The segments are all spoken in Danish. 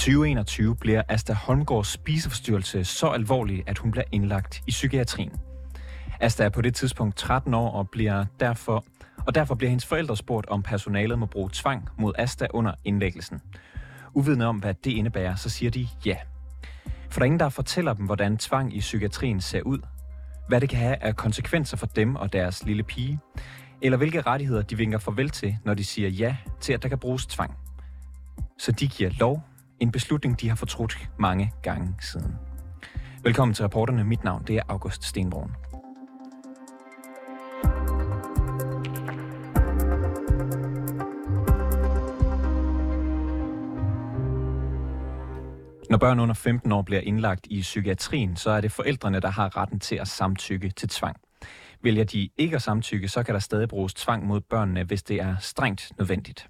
2021 bliver Asta Holmgårds spiseforstyrrelse så alvorlig, at hun bliver indlagt i psykiatrien. Asta er på det tidspunkt 13 år og bliver derfor og derfor bliver hendes forældre spurgt, om personalet må bruge tvang mod Asta under indlæggelsen. Uvidende om, hvad det indebærer, så siger de ja. For der er ingen, der fortæller dem, hvordan tvang i psykiatrien ser ud, hvad det kan have af konsekvenser for dem og deres lille pige, eller hvilke rettigheder de vinker farvel til, når de siger ja til, at der kan bruges tvang. Så de giver lov, en beslutning, de har fortrudt mange gange siden. Velkommen til reporterne. Mit navn det er August Stenbrun. Når børn under 15 år bliver indlagt i psykiatrien, så er det forældrene, der har retten til at samtykke til tvang. Vælger de ikke at samtykke, så kan der stadig bruges tvang mod børnene, hvis det er strengt nødvendigt.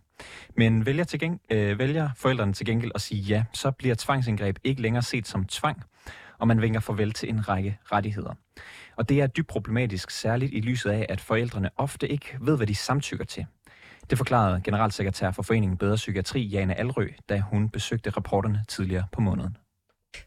Men vælger, til geng- øh, vælger forældrene til gengæld at sige ja, så bliver tvangsindgreb ikke længere set som tvang, og man vinker farvel til en række rettigheder. Og det er dybt problematisk, særligt i lyset af, at forældrene ofte ikke ved, hvad de samtykker til. Det forklarede generalsekretær for Foreningen Bedre Psykiatri, Jane Alrø, da hun besøgte rapporterne tidligere på måneden.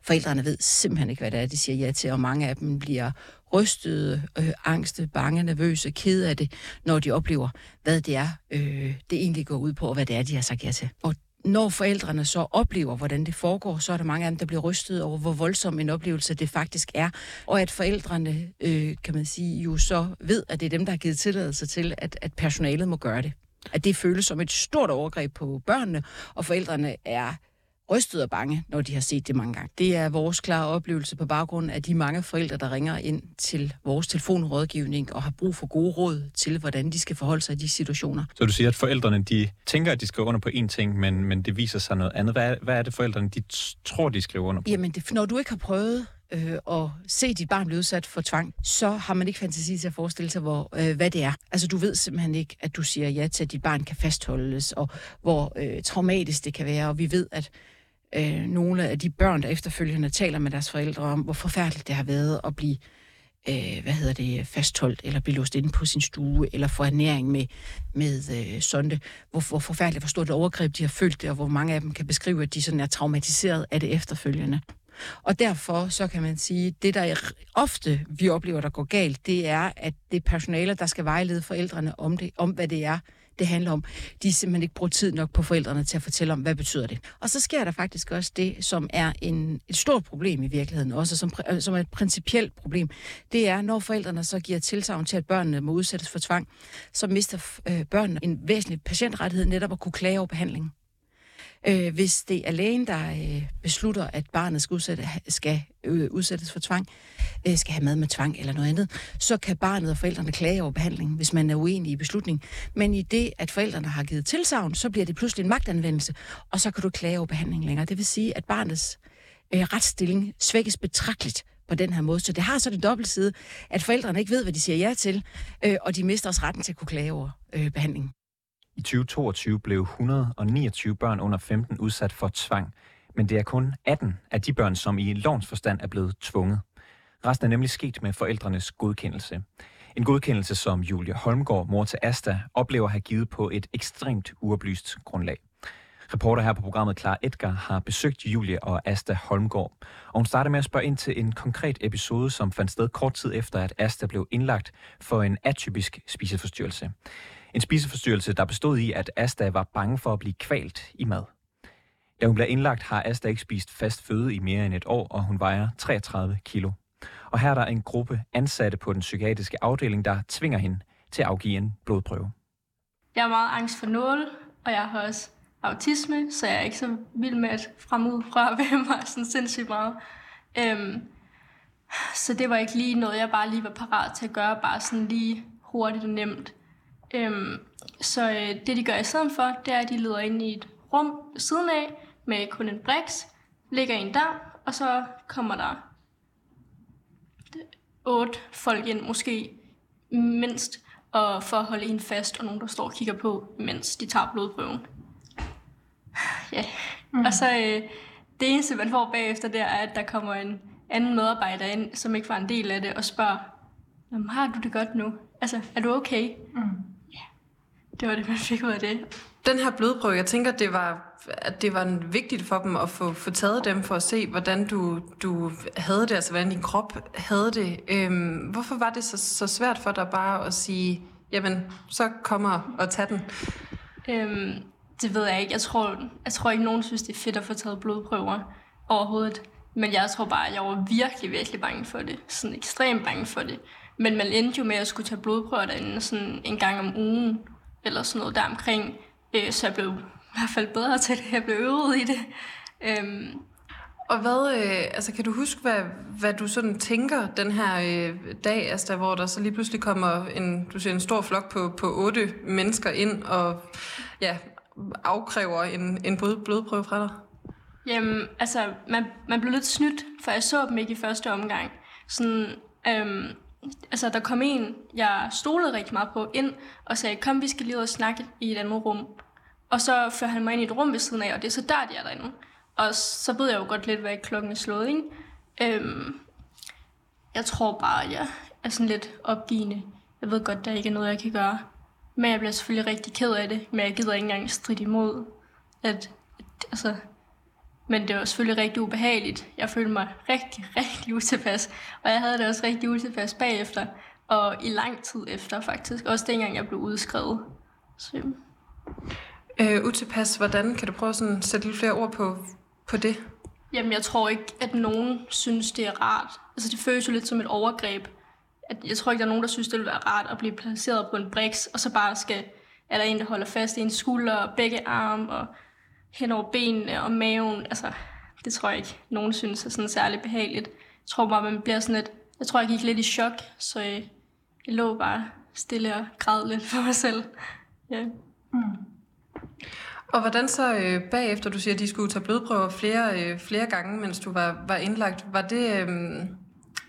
Forældrene ved simpelthen ikke, hvad det er, de siger ja til, og mange af dem bliver rystede, øh, angste, bange, nervøse, ked af det, når de oplever, hvad det er, øh, det egentlig går ud på, og hvad det er, de har sagt ja til. Og når forældrene så oplever, hvordan det foregår, så er der mange af dem, der bliver rystet over, hvor voldsom en oplevelse det faktisk er. Og at forældrene, øh, kan man sige, jo så ved, at det er dem, der har givet tilladelse til, at, at personalet må gøre det at det føles som et stort overgreb på børnene, og forældrene er rystet og bange, når de har set det mange gange. Det er vores klare oplevelse på baggrund af de mange forældre, der ringer ind til vores telefonrådgivning og har brug for gode råd til, hvordan de skal forholde sig i de situationer. Så du siger, at forældrene de tænker, at de skriver under på én ting, men, men det viser sig noget andet. Hvad er, hvad er det, forældrene de tror, de skriver under på? Jamen, det, når du ikke har prøvet øh, og se dit barn blive udsat for tvang, så har man ikke fantasi til at forestille sig, hvor, øh, hvad det er. Altså, du ved simpelthen ikke, at du siger ja til, at dit barn kan fastholdes, og hvor øh, traumatisk det kan være, og vi ved, at øh, nogle af de børn, der efterfølgende taler med deres forældre om, hvor forfærdeligt det har været at blive øh, hvad hedder det, fastholdt, eller blive låst inde på sin stue, eller få ernæring med, med øh, sonde. Hvor, hvor forfærdeligt, hvor stort et overgreb de har følt det, og hvor mange af dem kan beskrive, at de sådan er traumatiseret af det efterfølgende. Og derfor så kan man sige, det der ofte vi oplever, der går galt, det er, at det personale, der skal vejlede forældrene om, det, om hvad det er, det handler om. De simpelthen ikke bruger tid nok på forældrene til at fortælle om, hvad betyder det. Og så sker der faktisk også det, som er en, et stort problem i virkeligheden, også som, som er et principielt problem. Det er, når forældrene så giver tilsavn til, at børnene må udsættes for tvang, så mister øh, børnene en væsentlig patientrettighed netop at kunne klage over behandlingen. Øh, hvis det er lægen, der øh, beslutter, at barnet skal, udsætte, skal øh, udsættes for tvang, øh, skal have mad med tvang eller noget andet, så kan barnet og forældrene klage over behandlingen, hvis man er uenig i beslutningen. Men i det, at forældrene har givet tilsavn, så bliver det pludselig en magtanvendelse, og så kan du klage over behandlingen længere. Det vil sige, at barnets øh, retsstilling svækkes betragteligt på den her måde. Så det har så det dobbelte side, at forældrene ikke ved, hvad de siger ja til, øh, og de mister også retten til at kunne klage over øh, behandlingen. I 2022 blev 129 børn under 15 udsat for tvang, men det er kun 18 af de børn, som i lovens forstand er blevet tvunget. Resten er nemlig sket med forældrenes godkendelse. En godkendelse, som Julia Holmgaard, mor til Asta, oplever at have givet på et ekstremt uoplyst grundlag. Reporter her på programmet Clara Edgar har besøgt Julie og Asta Holmgaard, og hun starter med at spørge ind til en konkret episode, som fandt sted kort tid efter, at Asta blev indlagt for en atypisk spiseforstyrrelse. En spiseforstyrrelse, der bestod i, at Asta var bange for at blive kvalt i mad. Da hun blev indlagt, har Asta ikke spist fast føde i mere end et år, og hun vejer 33 kilo. Og her er der en gruppe ansatte på den psykiatriske afdeling, der tvinger hende til at afgive en blodprøve. Jeg er meget angst for nåle, og jeg har også autisme, så jeg er ikke så vild med at fremud fra ved mig sådan sindssygt meget. Øhm, så det var ikke lige noget, jeg bare lige var parat til at gøre, bare sådan lige hurtigt og nemt. Øhm, så øh, det, de gør i stedet for, det er, at de leder ind i et rum ved siden af med kun en briks, ligger en der, og så kommer der otte folk ind, måske mindst, og for at holde en fast, og nogen, der står og kigger på, mens de tager blodprøven. Ja, mm. og så øh, det eneste, man får bagefter, det er, at der kommer en anden medarbejder ind, som ikke var en del af det, og spørger, har du det godt nu? Altså, er du okay? Mm. Det var det, man fik ud af det. Den her blodprøve, jeg tænker, det var, at det var vigtigt for dem at få, få taget dem for at se, hvordan du, du havde det, altså hvordan din krop havde det. Øhm, hvorfor var det så, så svært for dig bare at sige, jamen, så kommer og tage den? Øhm, det ved jeg ikke. Jeg tror, jeg tror ikke, nogen synes, det er fedt at få taget blodprøver overhovedet. Men jeg tror bare, at jeg var virkelig, virkelig bange for det. Sådan ekstremt bange for det. Men man endte jo med at skulle tage blodprøver derinde sådan en gang om ugen, eller sådan noget der omkring. Øh, så jeg blev i hvert fald bedre til det. Jeg blev øvet i det. Øhm, og hvad, øh, altså kan du huske, hvad, hvad du sådan tænker den her øh, dag, altså, hvor der så lige pludselig kommer en, du siger, en stor flok på, på otte mennesker ind og ja, afkræver en, en blod, blodprøve fra dig? Jamen, altså, man, man blev lidt snydt, for jeg så dem ikke i første omgang. Sådan, øhm, altså, der kom en, jeg stolede rigtig meget på, ind og sagde, kom, vi skal lige ud og snakke i et andet rum. Og så fører han mig ind i et rum ved siden af, og det er så der, de er derinde. Og så ved jeg jo godt lidt, hvad klokken er slået, ikke? Øhm, jeg tror bare, at jeg er sådan lidt opgivende. Jeg ved godt, der ikke er noget, jeg kan gøre. Men jeg bliver selvfølgelig rigtig ked af det, men jeg gider ikke engang stride imod. At, at, altså, men det var selvfølgelig rigtig ubehageligt. Jeg følte mig rigtig, rigtig utilpas. Og jeg havde det også rigtig utilpas bagefter. Og i lang tid efter faktisk. Også dengang jeg blev udskrevet. Så. Øh, utilpas, hvordan? Kan du prøve at sætte lidt flere ord på, på det? Jamen, jeg tror ikke, at nogen synes, det er rart. Altså, det føles jo lidt som et overgreb. At jeg tror ikke, der er nogen, der synes, det vil være rart at blive placeret på en briks, og så bare skal, er der en, der holder fast i en skulder og begge arme, og hen over benene og maven. Altså, det tror jeg ikke, nogen synes er sådan særlig behageligt. Jeg tror bare, man bliver sådan lidt... Jeg tror, jeg gik lidt i chok, så jeg, jeg lå bare stille og græd lidt for mig selv. Ja. Mm. Og hvordan så øh, bagefter, du siger, at de skulle tage blodprøver flere, øh, flere gange, mens du var, var indlagt, var det... Øh,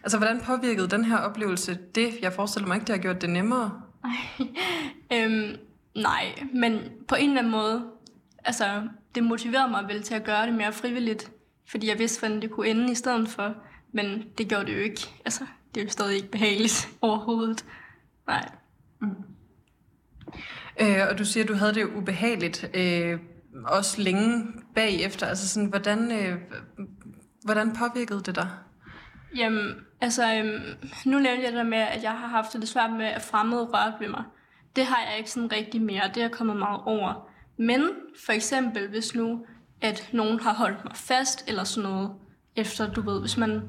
altså, hvordan påvirkede den her oplevelse det? Jeg forestiller mig ikke, det har gjort det nemmere. øhm, nej, men på en eller anden måde, altså, det motiverede mig vel til at gøre det mere frivilligt, fordi jeg vidste, hvordan det kunne ende i stedet for, men det gjorde det jo ikke. Altså, det er jo stadig ikke behageligt overhovedet. Nej. Mm. Øh, og du siger, at du havde det ubehageligt, øh, også længe bagefter. Altså sådan, hvordan, øh, hvordan påvirkede det dig? Jamen, altså, øhm, nu nævnte jeg det med, at jeg har haft det svært med, at fremmede rørte ved mig. Det har jeg ikke sådan rigtig mere, det er kommet meget over. Men for eksempel, hvis nu, at nogen har holdt mig fast, eller sådan noget, efter, du ved, hvis man,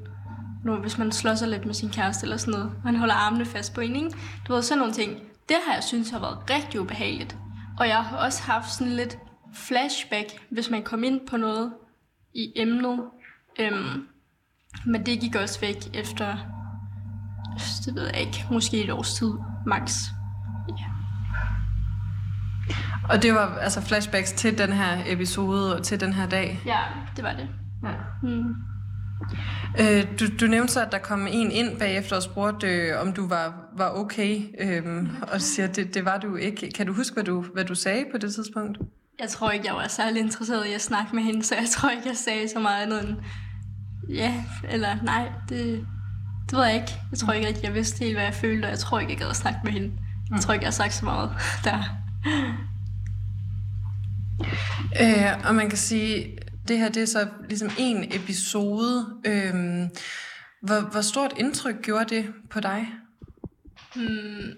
nu, hvis man slår sig lidt med sin kæreste, eller sådan noget, og han holder armene fast på en, ikke? Du ved, sådan nogle ting. Det har jeg synes har været rigtig ubehageligt. Og jeg har også haft sådan lidt flashback, hvis man kom ind på noget i emnet. Øhm, men det gik også væk efter, det ved jeg ikke, måske et års tid, max. Og det var altså flashbacks til den her episode og til den her dag? Ja, det var det. Ja. Mm. Øh, du, du nævnte så, at der kom en ind bagefter og spurgte, øh, om du var, var okay, øh, og siger, det, det var du ikke. Kan du huske, hvad du, hvad du sagde på det tidspunkt? Jeg tror ikke, jeg var særlig interesseret i at snakke med hende, så jeg tror ikke, jeg sagde så meget andet end ja, eller nej, det, det ved jeg ikke. Jeg tror ikke at jeg vidste helt, hvad jeg følte, og jeg tror ikke, jeg gad at snakke med hende. Jeg tror ikke, jeg har sagt så meget der. Øh, og man kan sige, det her det er så ligesom en episode. Øh, hvor, hvor stort indtryk gjorde det på dig? Hmm,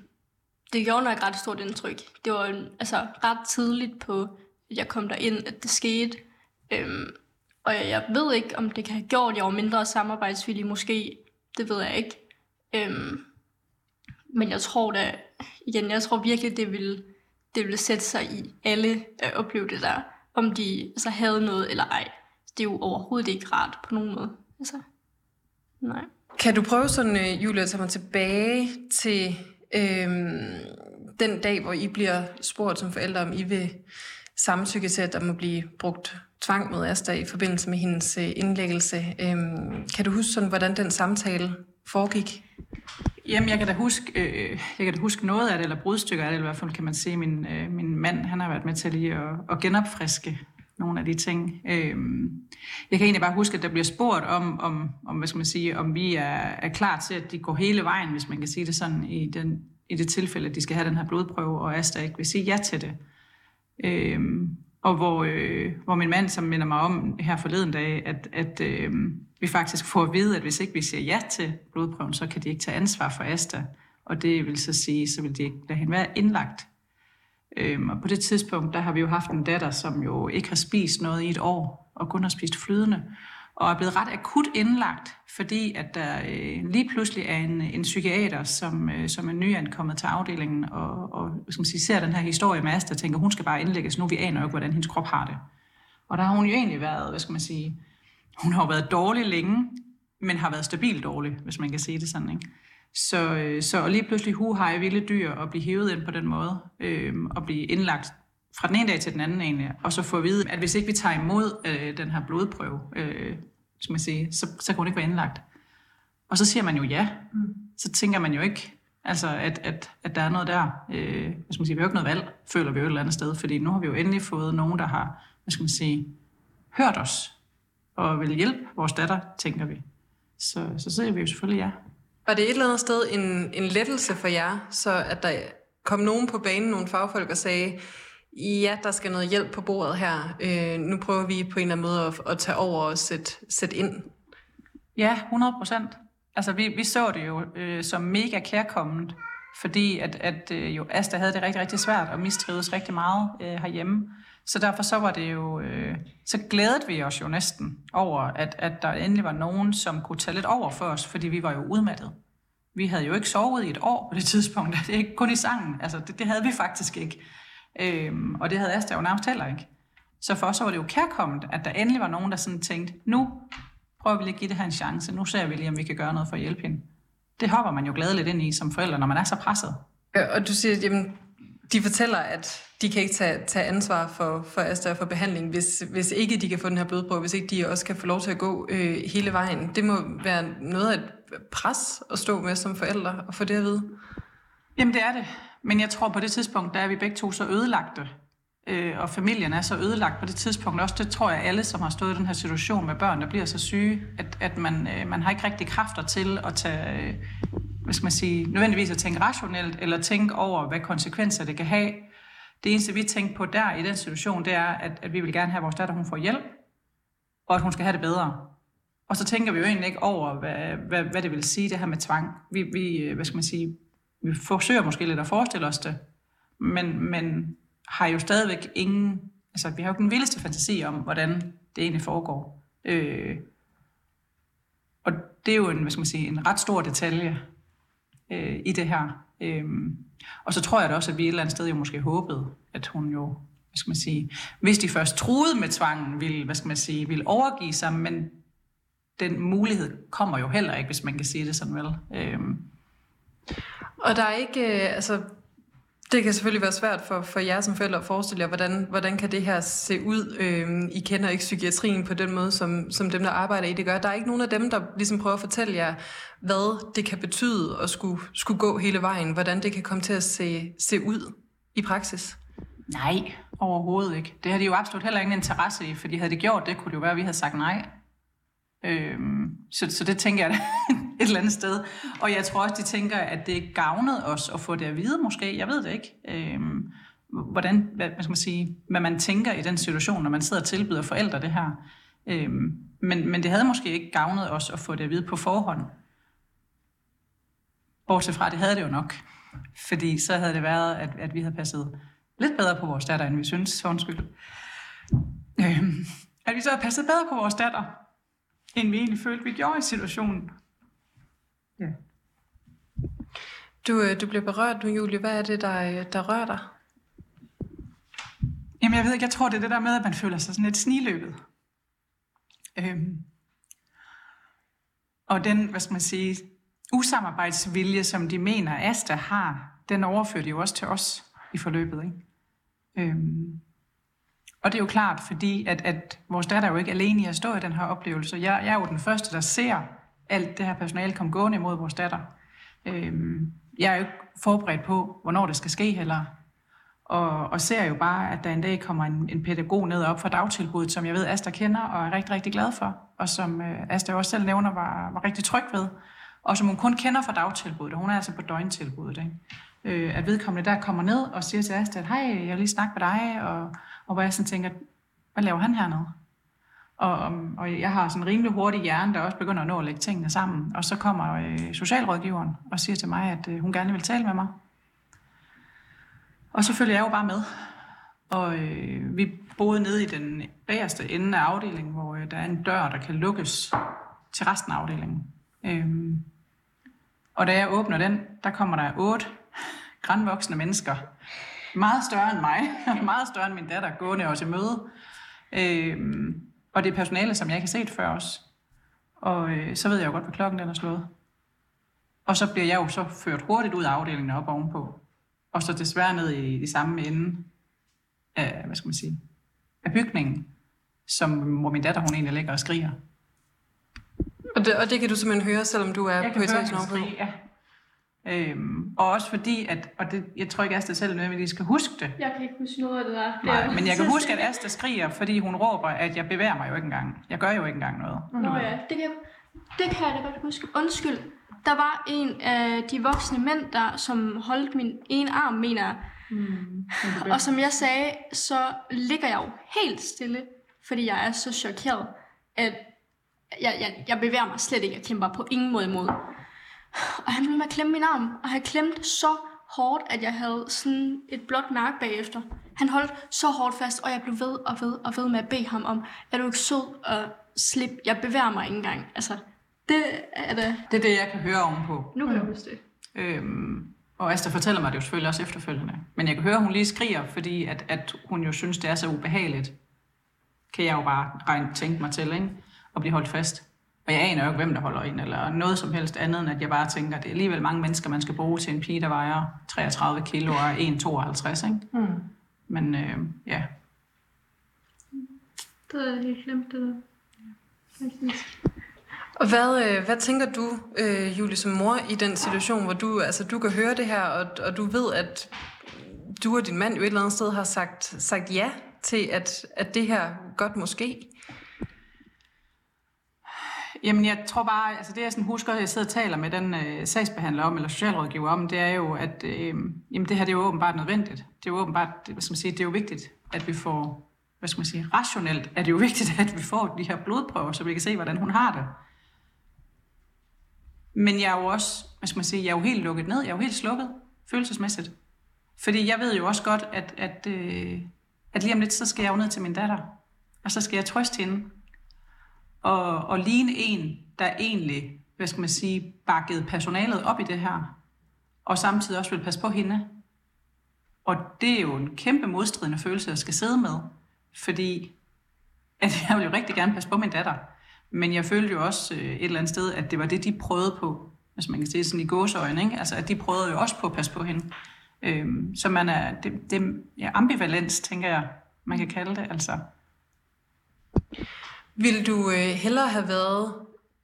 det gjorde nok ret stort indtryk. Det var altså ret tidligt på, at jeg kom derind, at det skete. Øhm, og jeg, jeg ved ikke, om det kan have gjort, at jeg var mindre samarbejdsvillig måske. Det ved jeg ikke. Øhm, men jeg tror da, igen, jeg tror virkelig, det ville, det ville sætte sig i alle at opleve det der. Om de altså, havde noget eller ej. Det er jo overhovedet ikke rart på nogen måde. Altså, nej. Kan du prøve sådan, øh, Julia, at tage mig tilbage til øhm, den dag, hvor I bliver spurgt som forældre, om I vil samtykke til, at der må blive brugt tvang mod Asta i forbindelse med hendes øh, indlæggelse. Øhm, kan du huske, sådan, hvordan den samtale foregik? Jamen, jeg kan da huske, øh, jeg kan da huske noget af det, eller brudstykker af det, eller i hvert fald kan man se, min, øh, min mand, han har været med til lige at, at genopfriske nogle af de ting. Øh, jeg kan egentlig bare huske, at der bliver spurgt om, om, om hvad skal man sige, om vi er, er klar til, at de går hele vejen, hvis man kan sige det sådan, i, den, i det tilfælde, at de skal have den her blodprøve, og Asta ikke vil sige ja til det. Øh, og hvor, øh, hvor min mand, som minder mig om her forleden dag, at, at øh, vi faktisk får at vide, at hvis ikke vi siger ja til blodprøven, så kan de ikke tage ansvar for Asta. Og det vil så sige, så vil de ikke lade hende være indlagt. Øhm, og på det tidspunkt, der har vi jo haft en datter, som jo ikke har spist noget i et år, og kun har spist flydende, og er blevet ret akut indlagt, fordi at der øh, lige pludselig er en, en psykiater, som, øh, som er nyankommet til afdelingen, og, og skal man sige, ser den her historie med Asta, og tænker, hun skal bare indlægges nu, vi aner jo ikke, hvordan hendes krop har det. Og der har hun jo egentlig været, hvad skal man sige, hun har jo været dårlig længe, men har været stabilt dårlig, hvis man kan sige det sådan, ikke? Så, øh, så lige pludselig hu har jeg vilde dyr og blive hivet ind på den måde, øh, og blive indlagt fra den ene dag til den anden egentlig, og så få at vide, at hvis ikke vi tager imod øh, den her blodprøve, øh, skal man sige, så, så kan hun ikke være indlagt. Og så siger man jo ja. Mm. Så tænker man jo ikke, altså at, at, at der er noget der. Øh, hvad skal man sige, vi har jo ikke noget valg, føler vi jo et eller andet sted, fordi nu har vi jo endelig fået nogen, der har, hvad skal man sige, hørt os og vil hjælpe vores datter, tænker vi. Så, så siger vi jo selvfølgelig ja. Var det et eller andet sted en, en lettelse for jer, så at der kom nogen på banen, nogle fagfolk, og sagde, ja, der skal noget hjælp på bordet her. Øh, nu prøver vi på en eller anden måde at, at tage over og sætte, sætte ind. Ja, 100 procent. Altså, vi, vi så det jo øh, som mega kærkommet, fordi at, at øh, jo Asta havde det rigtig, rigtig svært og mistrives rigtig meget øh, herhjemme. Så derfor så var det jo, øh, så glædede vi os jo næsten over, at, at der endelig var nogen, som kunne tage lidt over for os, fordi vi var jo udmattet. Vi havde jo ikke sovet i et år på det tidspunkt, det er ikke kun i sangen, altså det, det havde vi faktisk ikke. Øhm, og det havde Asta jo nærmest heller ikke. Så for os var det jo kærkommet, at der endelig var nogen, der sådan tænkte, nu prøver vi lige at give det her en chance, nu ser vi lige, om vi kan gøre noget for at hjælpe hende. Det hopper man jo gladeligt ind i som forældre, når man er så presset. Ja, og du siger, jamen, de fortæller, at de kan ikke tage, tage ansvar for, for Asta og for behandling, hvis, hvis ikke de kan få den her blodprøve, hvis ikke de også kan få lov til at gå øh, hele vejen. Det må være noget af et pres at stå med som forældre og få det at vide. Jamen det er det. Men jeg tror på det tidspunkt, der er vi begge to så ødelagte, øh, og familien er så ødelagt på det tidspunkt også. Det tror jeg alle, som har stået i den her situation med børn, der bliver så syge, at, at man, øh, man har ikke rigtig kræfter til at tage, øh, hvad skal man sige, nødvendigvis at tænke rationelt, eller tænke over, hvad konsekvenser det kan have. Det eneste, vi tænkte på der i den situation, det er, at, at vi vil gerne have, at vores datter hun får hjælp, og at hun skal have det bedre. Og så tænker vi jo egentlig ikke over, hvad, hvad, hvad det vil sige, det her med tvang. Vi, vi, øh, hvad skal man sige, vi forsøger måske lidt at forestille os det, men, men har jo stadigvæk ingen, altså vi har jo ikke den vildeste fantasi om, hvordan det egentlig foregår. Øh, og det er jo en, hvad skal man sige, en ret stor detalje øh, i det her. Øhm, og så tror jeg da også, at vi et eller andet sted jo måske håbede, at hun jo, hvad skal man sige, hvis de først troede med tvangen, ville, hvad skal man sige, ville overgive sig, men den mulighed kommer jo heller ikke, hvis man kan sige det sådan vel. Øhm. og der er ikke, øh, altså, det kan selvfølgelig være svært for, for jer som forældre at forestille jer, hvordan, hvordan kan det her se ud? Øh, I kender ikke psykiatrien på den måde, som, som dem, der arbejder i det gør. Der er ikke nogen af dem, der ligesom prøver at fortælle jer, hvad det kan betyde at skulle, skulle gå hele vejen, hvordan det kan komme til at se, se ud i praksis. Nej, overhovedet ikke. Det har de jo absolut heller ingen interesse i, fordi havde de gjort det, kunne det jo være, at vi havde sagt nej. Øhm, så, så det tænker jeg et eller andet sted. Og jeg tror også, de tænker, at det gavnede os at få det at vide måske. Jeg ved det ikke. Øhm, hvordan, hvad, hvad skal man sige, hvad man tænker i den situation, når man sidder og tilbyder forældre det her. Øhm, men, men det havde måske ikke gavnet os at få det at vide på forhånd. Bortset fra, det havde det jo nok. Fordi så havde det været, at, at vi havde passet lidt bedre på vores datter, end vi synes. for undskyld. Øhm, at vi så havde passet bedre på vores datter, end vi egentlig følte, vi gjorde i situationen. Ja. Du, øh, du bliver berørt nu, Julie. Hvad er det, der, der rører dig? Jamen, jeg ved ikke, jeg tror, det er det der med, at man føler sig sådan lidt sniløbet. Øhm. Og den, hvad skal man sige, usamarbejdsvilje, som de mener, Asta har, den overfører de jo også til os i forløbet. Ikke? Øhm. Og det er jo klart, fordi at, at vores datter er jo ikke alene i at stå i den her oplevelse. Jeg, jeg er jo den første, der ser alt det her personale kom gående imod vores datter. Øhm, jeg er jo ikke forberedt på, hvornår det skal ske heller. Og, og ser jo bare, at der en dag kommer en, en pædagog ned op fra dagtilbuddet, som jeg ved, Asta kender og er rigtig, rigtig glad for. Og som øh, Asta også selv nævner, var, var rigtig tryg ved. Og som hun kun kender fra dagtilbuddet. og Hun er altså på døgntilbuddet. Ikke? øh, at vedkommende der kommer ned og siger til Asta, at hej, jeg vil lige snakke med dig, og, og hvor jeg sådan tænker, hvad laver han hernede? Og, og jeg har sådan en rimelig hurtig hjerne, der også begynder at nå at lægge tingene sammen. Og så kommer øh, socialrådgiveren og siger til mig, at øh, hun gerne vil tale med mig. Og så følger jeg jo bare med. Og øh, vi boede nede i den bagerste ende af afdelingen, hvor øh, der er en dør, der kan lukkes til resten af afdelingen. Øhm, og da jeg åbner den, der kommer der otte grænvoksne mennesker. Meget større end mig, meget større end min datter, gående os til møde. Øhm, og det er personale, som jeg ikke har set før os. Og øh, så ved jeg jo godt, hvad klokken den er slået. Og så bliver jeg jo så ført hurtigt ud af afdelingen op ovenpå. Og så desværre ned i, i samme ende af, hvad skal man sige, af bygningen, som, hvor min datter hun egentlig ligger og skriger. Og det, og det kan du simpelthen høre, selvom du er Jeg på etagen ovenpå? ja. Øhm, og også fordi, at, og det, jeg tror ikke, Asta selv nødvendigvis skal huske det, Jeg kan ikke huske noget af det der. Nej, men jeg kan huske, at Asta skriger, fordi hun råber, at jeg bevæger mig jo ikke engang. Jeg gør jo ikke engang noget. Nå ja, det kan, det kan jeg da godt huske. Undskyld. Der var en af de voksne mænd der, som holdt min ene arm, mener jeg. Og som jeg sagde, så ligger jeg jo helt stille, fordi jeg er så chokeret, at jeg, jeg, jeg bevæger mig slet ikke. Jeg kæmper på ingen måde imod. Og han blev med at klemme min arm, og han klemte så hårdt, at jeg havde sådan et blåt mærke bagefter. Han holdt så hårdt fast, og jeg blev ved og ved og ved med at bede ham om, er du ikke sød og slip? Jeg bevæger mig ikke engang. Altså, det er det. Det er det, jeg kan høre ovenpå. Nu kan jeg huske det. Øhm, og Asta fortæller mig det jo selvfølgelig også efterfølgende. Men jeg kan høre, at hun lige skriger, fordi at, at hun jo synes, det er så ubehageligt. Kan jeg jo bare regne, tænke mig til, ikke? Og blive holdt fast. Og jeg aner jo ikke, hvem der holder ind, eller noget som helst andet, end at jeg bare tænker, at det er alligevel mange mennesker, man skal bruge til en pige, der vejer 33 kilo og er 1,52, ikke? Mm. Men øh, ja, Det er helt glemt, det der. Og hvad, øh, hvad tænker du, øh, Julie, som mor, i den situation, hvor du, altså, du kan høre det her, og, og du ved, at du og din mand jo et eller andet sted har sagt, sagt ja til, at, at det her godt måske? Jamen, jeg tror bare, altså det jeg sådan husker, at jeg sidder og taler med den øh, sagsbehandler om, eller socialrådgiver om, det er jo, at øh, jamen, det her det er jo åbenbart nødvendigt. Det er jo åbenbart, hvad skal man sige, det er jo vigtigt, at vi får, hvad skal man sige, rationelt er det jo vigtigt, at vi får de her blodprøver, så vi kan se, hvordan hun har det. Men jeg er jo også, hvad skal man sige, jeg er jo helt lukket ned, jeg er jo helt slukket, følelsesmæssigt. Fordi jeg ved jo også godt, at, at, øh, at lige om lidt, så skal jeg jo ned til min datter, og så skal jeg trøste hende, og, og ligne en, der egentlig, hvad skal man sige, bakkede personalet op i det her, og samtidig også ville passe på hende. Og det er jo en kæmpe modstridende følelse, jeg skal sidde med, fordi at jeg ville jo rigtig gerne passe på min datter, men jeg følte jo også øh, et eller andet sted, at det var det, de prøvede på, hvis man kan sige sådan i gåseøjne, ikke? Altså, at de prøvede jo også på at passe på hende. Øhm, så man er, det, det ja, ambivalens, tænker jeg, man kan kalde det, altså. Vil du øh, hellere have været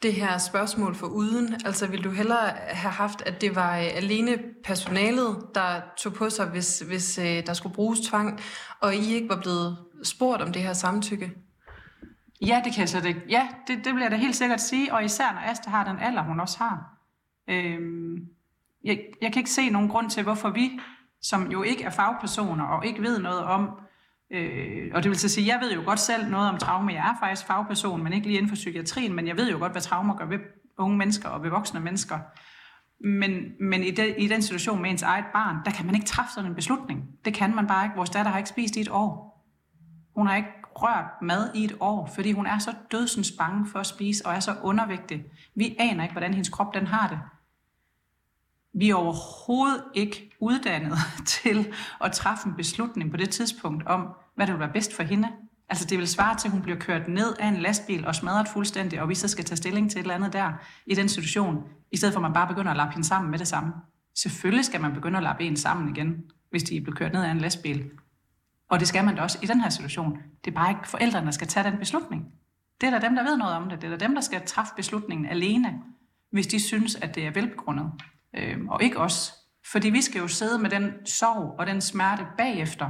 det her spørgsmål for uden? Altså vil du hellere have haft, at det var øh, alene personalet, der tog på sig, hvis, hvis øh, der skulle bruges tvang, og I ikke var blevet spurgt om det her samtykke? Ja, det kan jeg slet ikke. Ja, det, det vil jeg da helt sikkert sige, og især når Asta har den alder, hun også har. Øhm, jeg, jeg kan ikke se nogen grund til, hvorfor vi, som jo ikke er fagpersoner og ikke ved noget om, øh, og det vil så sige, jeg ved jo godt selv noget om traume. Jeg er faktisk fagperson, men ikke lige inden for psykiatrien, men jeg ved jo godt, hvad traumer gør ved unge mennesker og ved voksne mennesker. Men, men i, de, i den situation med ens eget barn, der kan man ikke træffe sådan en beslutning. Det kan man bare ikke. Vores datter har ikke spist i et år. Hun har ikke rørt mad i et år, fordi hun er så dødsens bange for at spise og er så undervægtig. Vi aner ikke, hvordan hendes krop den har det. Vi er overhovedet ikke uddannet til at træffe en beslutning på det tidspunkt om, hvad der vil være bedst for hende. Altså det vil svare til, at hun bliver kørt ned af en lastbil og smadret fuldstændig, og vi så skal tage stilling til et eller andet der i den situation, i stedet for at man bare begynder at lappe hende sammen med det samme. Selvfølgelig skal man begynde at lappe en sammen igen, hvis de bliver kørt ned af en lastbil. Og det skal man da også i den her situation. Det er bare ikke forældrene, der skal tage den beslutning. Det er da dem, der ved noget om det. Det er da dem, der skal træffe beslutningen alene, hvis de synes, at det er velbegrundet. Øhm, og ikke os. Fordi vi skal jo sidde med den sorg og den smerte bagefter.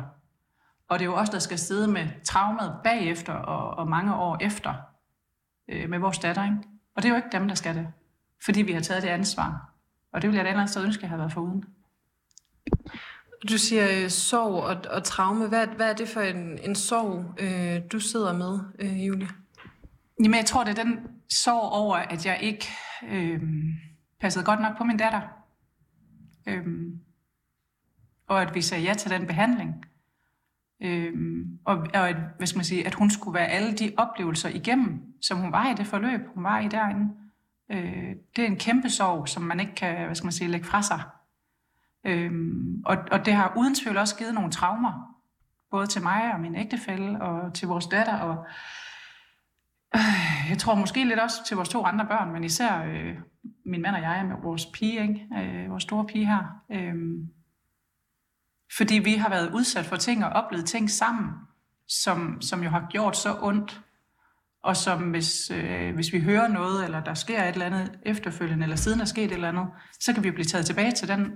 Og det er jo os, der skal sidde med traumet bagefter og, og mange år efter øh, med vores datter. Ikke? Og det er jo ikke dem, der skal det. Fordi vi har taget det ansvar. Og det vil jeg da ellers ønske, at jeg havde været foruden. Du siger øh, sorg og, og traume. Hvad, hvad er det for en, en sorg, øh, du sidder med, øh, Julie? Jamen, jeg tror, det er den sorg over, at jeg ikke øh, passede godt nok på min datter. Øhm, og at vi sagde ja til den behandling. Øhm, og og at, hvad skal man sige, at hun skulle være alle de oplevelser igennem, som hun var i det forløb, hun var i derinde. Øh, det er en kæmpe sorg, som man ikke kan hvad skal man sige, lægge fra sig. Øhm, og, og det har uden tvivl også givet nogle traumer, både til mig og min ægtefælle og til vores datter. Og, øh, Øh, jeg tror måske lidt også til vores to andre børn, men især øh, min mand og jeg med vores pige, ikke? Øh, vores store pige her. Øh, fordi vi har været udsat for ting og oplevet ting sammen, som, som jo har gjort så ondt. Og som hvis, øh, hvis vi hører noget, eller der sker et eller andet efterfølgende, eller siden der er sket et eller andet, så kan vi blive taget tilbage til den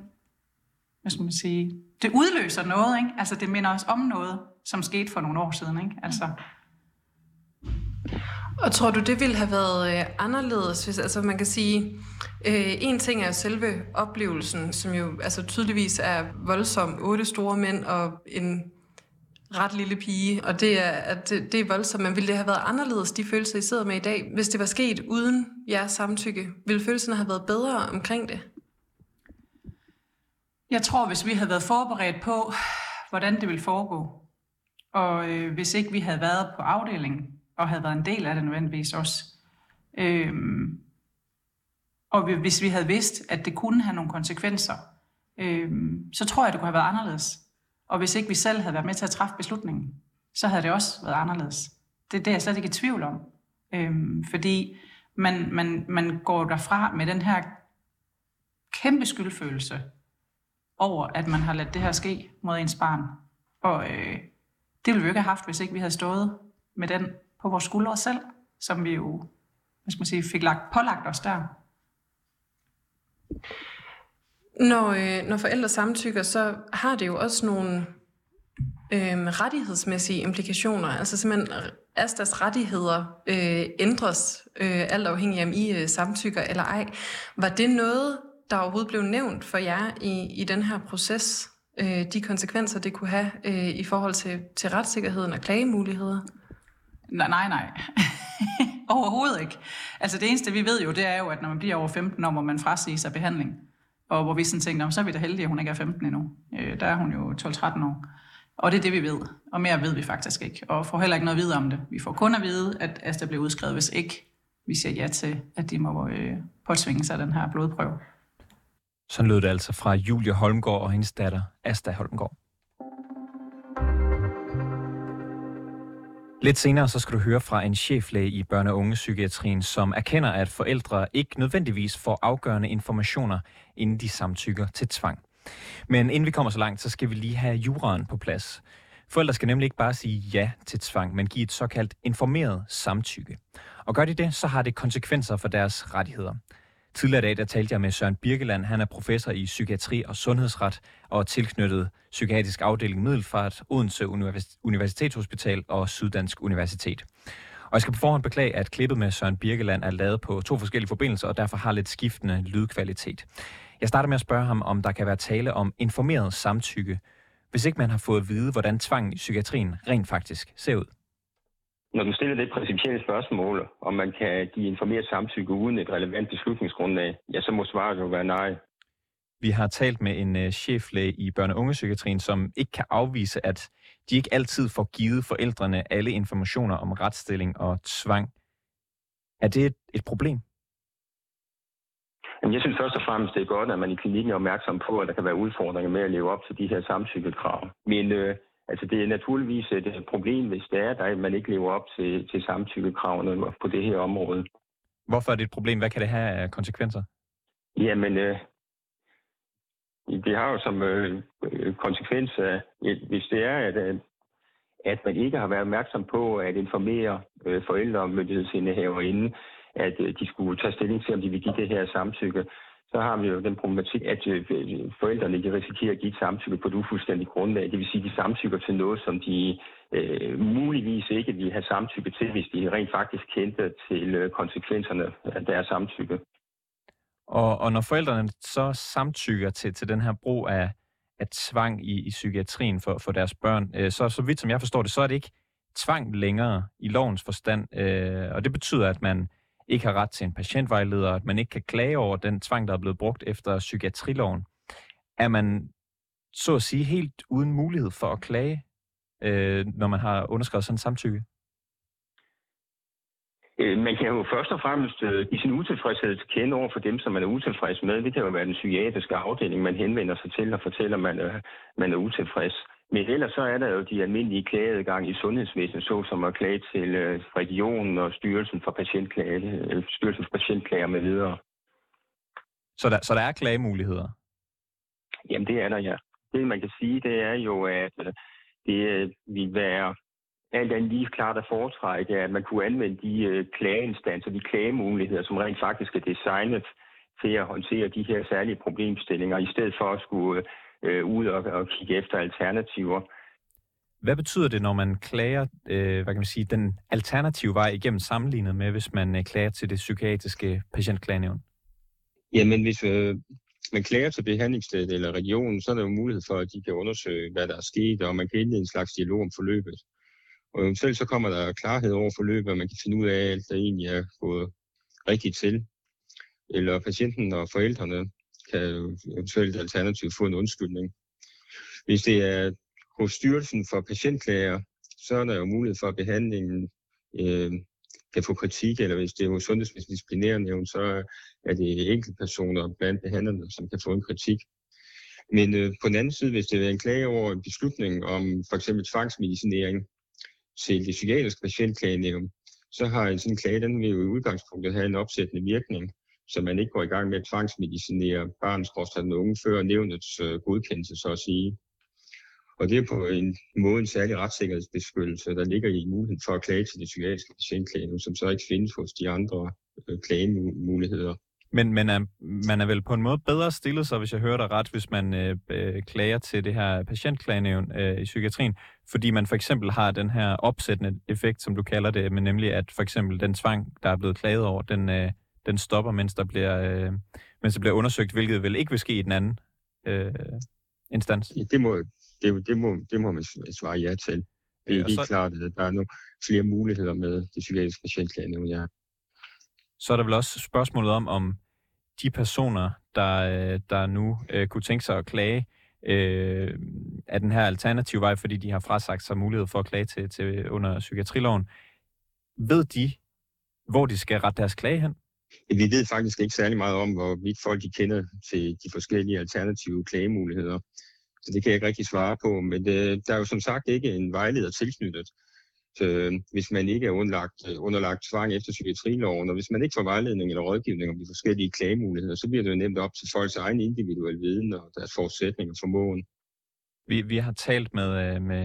hvad skal man sige, det udløser noget, ikke? Altså det minder os om noget, som skete for nogle år siden, ikke? Altså. Og tror du, det ville have været øh, anderledes, hvis altså man kan sige, øh, en ting er selve oplevelsen, som jo altså tydeligvis er voldsom, otte store mænd og en ret lille pige, og det er, at det, det er voldsomt, men ville det have været anderledes, de følelser, I sidder med i dag, hvis det var sket uden jeres samtykke? Ville følelserne have været bedre omkring det? Jeg tror, hvis vi havde været forberedt på, hvordan det ville foregå, og øh, hvis ikke vi havde været på afdelingen, og havde været en del af det nødvendigvis også, Øhm, og hvis vi havde vidst, at det kunne have nogle konsekvenser, øhm, så tror jeg, det kunne have været anderledes. Og hvis ikke vi selv havde været med til at træffe beslutningen, så havde det også været anderledes. Det, det er jeg slet ikke i tvivl om. Øhm, fordi man, man, man går derfra med den her kæmpe skyldfølelse, over, at man har ladet det her ske mod ens barn. Og øh, det ville vi jo ikke have haft, hvis ikke vi havde stået med den på vores skuldre selv, som vi jo hvad skal man sige, fik lagt, pålagt os der. Når, øh, når forældre samtykker, så har det jo også nogle øh, rettighedsmæssige implikationer. Altså simpelthen, Astas rettigheder øh, ændres, øh, alt afhængig af om I øh, samtykker eller ej. Var det noget, der overhovedet blev nævnt for jer i, i den her proces? Øh, de konsekvenser, det kunne have øh, i forhold til, til retssikkerheden og klagemuligheder? Nej, nej, nej. Overhovedet ikke. Altså det eneste, vi ved jo, det er jo, at når man bliver over 15 år, må man frasige sig behandling. Og hvor vi sådan tænkte, så er vi da heldige, at hun ikke er 15 endnu. Øh, der er hun jo 12-13 år. Og det er det, vi ved. Og mere ved vi faktisk ikke. Og får heller ikke noget at vide om det. Vi får kun at vide, at Asta bliver udskrevet, hvis ikke vi siger ja til, at de må øh, påtvinge sig den her blodprøve. Sådan lød det altså fra Julia Holmgaard og hendes datter Asta Holmgaard. Lidt senere så skal du høre fra en cheflæge i børne- og ungepsykiatrien, som erkender, at forældre ikke nødvendigvis får afgørende informationer, inden de samtykker til tvang. Men inden vi kommer så langt, så skal vi lige have juraen på plads. Forældre skal nemlig ikke bare sige ja til tvang, men give et såkaldt informeret samtykke. Og gør de det, så har det konsekvenser for deres rettigheder. Tidligere i dag der talte jeg med Søren Birkeland. Han er professor i psykiatri og sundhedsret og tilknyttet psykiatrisk afdeling Middelfart, Odense Universitetshospital og Syddansk Universitet. Og jeg skal på forhånd beklage, at klippet med Søren Birkeland er lavet på to forskellige forbindelser, og derfor har lidt skiftende lydkvalitet. Jeg starter med at spørge ham, om der kan være tale om informeret samtykke, hvis ikke man har fået at vide, hvordan tvangen i psykiatrien rent faktisk ser ud. Når du stiller det principielle spørgsmål, om man kan give informeret samtykke uden et relevant beslutningsgrundlag, ja, så må svaret jo være nej. Vi har talt med en uh, cheflæge i børne- og ungepsykiatrien, som ikke kan afvise, at de ikke altid får givet forældrene alle informationer om retsstilling og tvang. Er det et, problem? Jeg synes først og fremmest, det er godt, at man i klinikken er opmærksom på, at der kan være udfordringer med at leve op til de her samtykkekrav. Men øh, Altså det er naturligvis et problem, hvis det er, at man ikke lever op til, til samtykkekravene på det her område. Hvorfor er det et problem? Hvad kan det have af konsekvenser? Jamen, øh, det har jo som øh, konsekvens, at hvis det er, at, øh, at man ikke har været opmærksom på at informere øh, forældre og myndighedsindehaver inden, at øh, de skulle tage stilling til, om de vil give det her samtykke, så har vi jo den problematik, at øh, forældrene de risikerer at give et samtykke på et ufuldstændigt grundlag. Det vil sige, at de samtykker til noget, som de øh, muligvis ikke ville have samtykke til, hvis de rent faktisk kendte til øh, konsekvenserne af deres samtykke. Og, og når forældrene så samtykker til, til den her brug af, af tvang i, i psykiatrien for, for deres børn. Øh, så, så vidt som jeg forstår det, så er det ikke tvang længere i lovens forstand, øh, og det betyder, at man ikke har ret til en patientvejleder, at man ikke kan klage over den tvang, der er blevet brugt efter psykiatriloven. Er man så at sige helt uden mulighed for at klage, øh, når man har underskrevet sådan en samtykke? Øh, man kan jo først og fremmest øh, i give sin utilfredshed til kende over for dem, som man er utilfreds med. Det kan jo være den psykiatriske afdeling, man henvender sig til og fortæller, at man er, man er utilfreds. Men ellers så er der jo de almindelige klageadgang i sundhedsvæsenet, såsom at klage til øh, regionen og Styrelsen for Patientklage, Styrelsen for Patientklager med videre. Så der, så der er klagemuligheder? Jamen det er der, ja. Det man kan sige, det er jo, at det vil være alt andet lige klart at foretrække, at man kunne anvende de øh, klageinstanser, de klagemuligheder, som rent faktisk er designet til at håndtere de her særlige problemstillinger, i stedet for at skulle øh, ud og, og kigge efter alternativer. Hvad betyder det, når man klager, øh, hvad kan man sige, den alternative vej igennem sammenlignet med, hvis man øh, klager til det psykiatriske patientklagenævn? Jamen, hvis øh, man klager til behandlingsstedet eller regionen, så er der jo mulighed for, at de kan undersøge, hvad der er sket, og man kan indlede en slags dialog om forløbet. Og eventuelt så kommer der klarhed over forløbet, og man kan finde ud af alt, der egentlig er gået rigtigt til. Eller patienten og forældrene kan eventuelt alternativt få en undskyldning. Hvis det er hos Styrelsen for Patientklager, så er der jo mulighed for, at behandlingen øh, kan få kritik, eller hvis det er hos Sundhedsmæssigt Disciplinærnævn, så er det enkeltpersoner blandt behandlerne, som kan få en kritik. Men øh, på den anden side, hvis det er en klage over en beslutning om for eksempel tvangsmedicinering, til det psykiatriske patientklagenævn, så har en sådan klage, den vil jo i udgangspunktet have en opsættende virkning, så man ikke går i gang med at tvangsmedicinere og den unge før nævnets øh, godkendelse, så at sige. Og det er på en måde en særlig retssikkerhedsbeskyttelse, der ligger i muligheden for at klage til det psykiatriske patientklagenævn, som så ikke findes hos de andre øh, klagemuligheder. Men, men er, man er vel på en måde bedre stillet så, hvis jeg hører dig ret, hvis man øh, øh, klager til det her patientklagenævn øh, i psykiatrien, fordi man for eksempel har den her opsættende effekt, som du kalder det, men nemlig at for eksempel den tvang, der er blevet klaget over, den, øh, den stopper, mens der bliver, øh, mens der bliver undersøgt, hvilket vel ikke vil ske i den anden øh, instans. Det må, det, det, må, det må man svare ja til. Det er ja, helt så... klart, at der er nogle flere muligheder med det psykiatriske patientklagenævn, ja så er der vel også spørgsmålet om, om de personer, der, øh, der nu øh, kunne tænke sig at klage, øh, af den her alternative vej, fordi de har frasagt sig mulighed for at klage til, til under psykiatriloven. Ved de, hvor de skal rette deres klage hen? Vi ved faktisk ikke særlig meget om, hvorvidt folk de kender til de forskellige alternative klagemuligheder. Så det kan jeg ikke rigtig svare på, men det, der er jo som sagt ikke en vejleder tilknyttet øh, hvis man ikke er underlagt, øh, underlagt tvang efter psykiatriloven, og hvis man ikke får vejledning eller rådgivning om de forskellige klagemuligheder, så bliver det jo nemt op til folks egen individuelle viden og deres forudsætninger for måden. Vi, vi har talt med, øh, med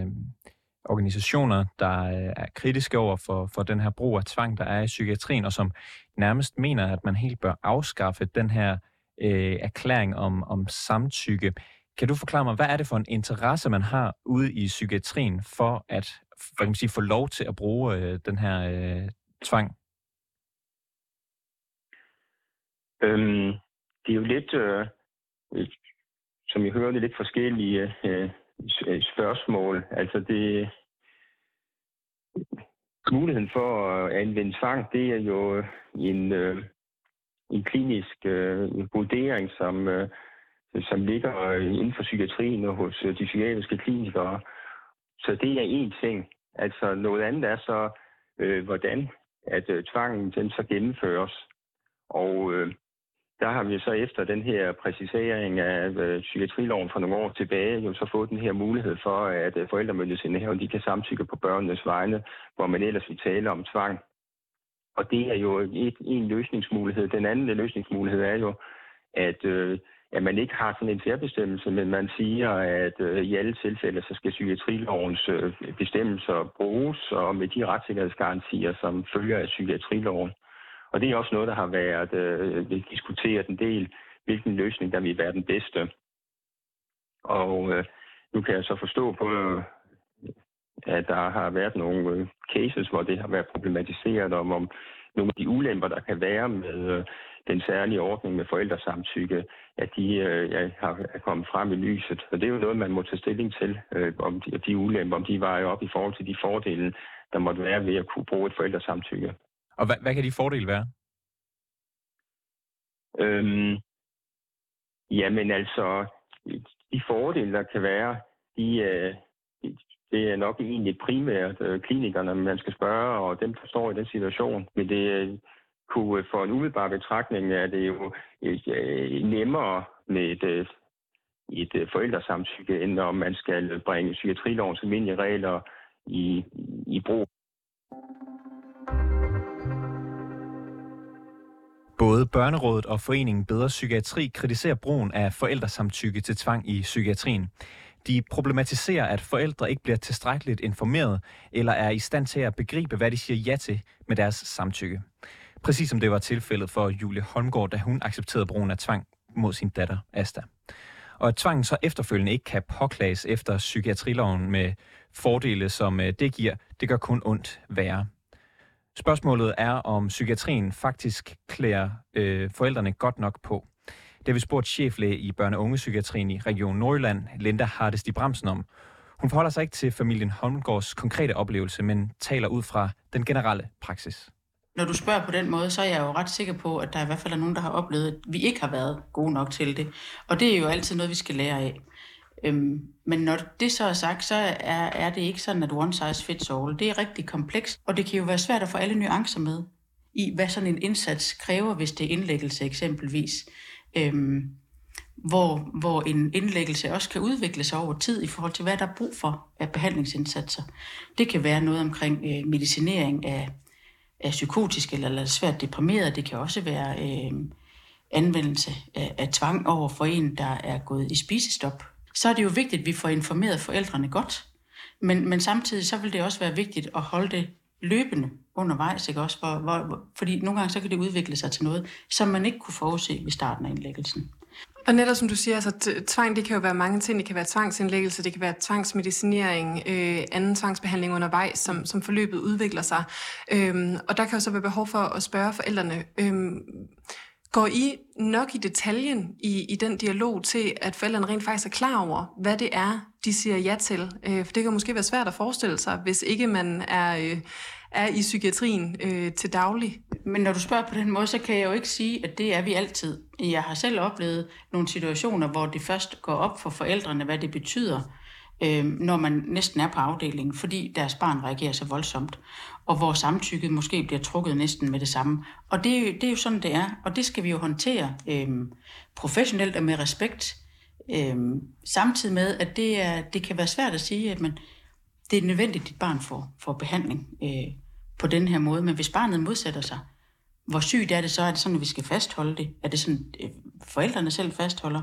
organisationer, der øh, er kritiske over for, for den her brug af tvang, der er i psykiatrien, og som nærmest mener, at man helt bør afskaffe den her øh, erklæring om, om samtykke. Kan du forklare mig, hvad er det for en interesse, man har ude i psykiatrien for at hvad kan man sige, få lov til at bruge øh, den her øh, tvang? Øhm, det er jo lidt, øh, som jeg hører, det lidt forskellige øh, Øh, spørgsmål. Altså det, muligheden for at anvende tvang, det er jo en, øh, en klinisk øh, vurdering, som, øh, som ligger inden for psykiatrien og hos øh, de psykiatriske klinikere. Så det er én ting. Altså noget andet er så, øh, hvordan at øh, tvangen den så gennemføres. Og øh, der har vi så efter den her præcisering af øh, psykiatriloven for nogle år tilbage, jo så fået den her mulighed for, at øh, forældremyndighedsindhaverne de kan samtykke på børnenes vegne, hvor man ellers vil tale om tvang. Og det er jo et, en løsningsmulighed. Den anden løsningsmulighed er jo, at øh, at man ikke har sådan en særbestemmelse, men man siger, at øh, i alle tilfælde, så skal psykiatrilovens øh, bestemmelser bruges, og med de retssikkerhedsgarantier, som følger af psykiatriloven. Og det er også noget, der har været øh, diskuteret en del, hvilken løsning der vil være den bedste. Og øh, nu kan jeg så forstå på, øh, at der har været nogle øh, cases, hvor det har været problematiseret om, om nogle af de ulemper, der kan være med, øh, den særlige ordning med forældresamtykke, at de øh, ja, har, er kommet frem i lyset. Og det er jo noget, man må tage stilling til, øh, om de, de ulemper, om de vejer op i forhold til de fordele, der måtte være ved at kunne bruge et forældresamtykke. Og hvad, hvad kan de fordele være? Øhm, jamen altså, de fordele, der kan være, de, øh, det er nok egentlig primært øh, klinikerne, man skal spørge, og dem forstår i den situation. Men det øh, kunne øh, for en umiddelbar betragtning er det jo øh, øh, nemmere med et, øh, et øh, forældresamtykke, end når man skal bringe psykiatrilovens almindelige regler i, i brug. Både Børnerådet og Foreningen Bedre Psykiatri kritiserer brugen af forældresamtykke til tvang i psykiatrien. De problematiserer, at forældre ikke bliver tilstrækkeligt informeret eller er i stand til at begribe, hvad de siger ja til med deres samtykke. Præcis som det var tilfældet for Julie Holmgaard, da hun accepterede brugen af tvang mod sin datter Asta. Og at tvangen så efterfølgende ikke kan påklages efter psykiatriloven med fordele, som øh, det giver, det gør kun ondt værre. Spørgsmålet er, om psykiatrien faktisk klæder øh, forældrene godt nok på. Det har vi spurgt cheflæge i børne- og ungepsykiatrien i Region Nordjylland, Linda Hardes de Bremsen om. Hun forholder sig ikke til familien Holmgårds konkrete oplevelse, men taler ud fra den generelle praksis. Når du spørger på den måde, så er jeg jo ret sikker på, at der i hvert fald er nogen, der har oplevet, at vi ikke har været gode nok til det. Og det er jo altid noget, vi skal lære af. Øhm, men når det så er sagt, så er, er det ikke sådan, at one size fits all. Det er rigtig komplekst, og det kan jo være svært at få alle nuancer med i, hvad sådan en indsats kræver, hvis det er indlæggelse eksempelvis øhm, hvor, hvor en indlæggelse også kan udvikle sig over tid i forhold til, hvad der er brug for af behandlingsindsatser. Det kan være noget omkring øh, medicinering af, af psykotisk eller, eller svært deprimeret. Det kan også være øh, anvendelse af, af tvang over for en, der er gået i spisestop. Så er det jo vigtigt, at vi får informeret forældrene godt. Men, men samtidig så vil det også være vigtigt at holde det løbende undervejs, ikke også? Hvor, hvor, hvor, fordi nogle gange så kan det udvikle sig til noget, som man ikke kunne forudse ved starten af indlæggelsen. Og netop som du siger, altså tvang, det kan jo være mange ting. Det kan være tvangsindlæggelse, det kan være tvangsmedicinering, øh, anden tvangsbehandling undervejs, som, som forløbet udvikler sig. Øhm, og der kan jo så være behov for at spørge forældrene, øhm, går I nok i detaljen i, i den dialog til, at forældrene rent faktisk er klar over, hvad det er, de siger ja til? Øh, for det kan måske være svært at forestille sig, hvis ikke man er... Øh, er i psykiatrien øh, til daglig. Men når du spørger på den måde, så kan jeg jo ikke sige, at det er vi altid. Jeg har selv oplevet nogle situationer, hvor det først går op for forældrene, hvad det betyder, øh, når man næsten er på afdelingen, fordi deres barn reagerer så voldsomt, og hvor samtykket måske bliver trukket næsten med det samme. Og det, er jo, det er jo sådan, det er, og det skal vi jo håndtere øh, professionelt og med respekt, øh, samtidig med, at det, er, det kan være svært at sige, at man, det er nødvendigt, at dit barn får, får behandling. Øh, på den her måde. Men hvis barnet modsætter sig, hvor sygt er det så? Er det sådan, at vi skal fastholde det? Er det sådan, at forældrene selv fastholder?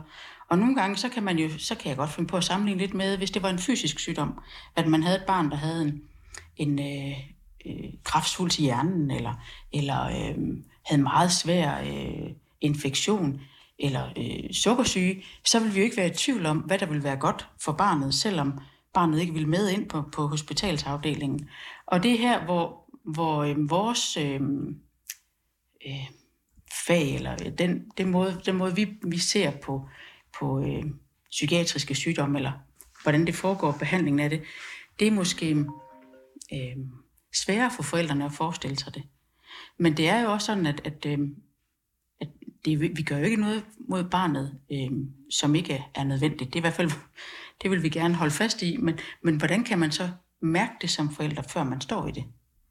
Og nogle gange, så kan, man jo, så kan jeg godt finde på at sammenligne lidt med, hvis det var en fysisk sygdom, at man havde et barn, der havde en, en øh, øh, kraftsvulst i hjernen, eller, eller øh, havde meget svær øh, infektion, eller øh, sukkersyge, så vil vi jo ikke være i tvivl om, hvad der vil være godt for barnet, selvom barnet ikke vil med ind på, på hospitalsafdelingen. Og det er her, hvor, hvor øh, vores øh, øh, fag, eller øh, den, den, måde, den måde, vi, vi ser på, på øh, psykiatriske sygdomme, eller hvordan det foregår, behandlingen af det, det er måske øh, sværere for forældrene at forestille sig det. Men det er jo også sådan, at, at, øh, at det, vi gør jo ikke noget mod barnet, øh, som ikke er nødvendigt. Det er i hvert fald, det vil vi gerne holde fast i, men, men hvordan kan man så mærke det som forældre, før man står i det?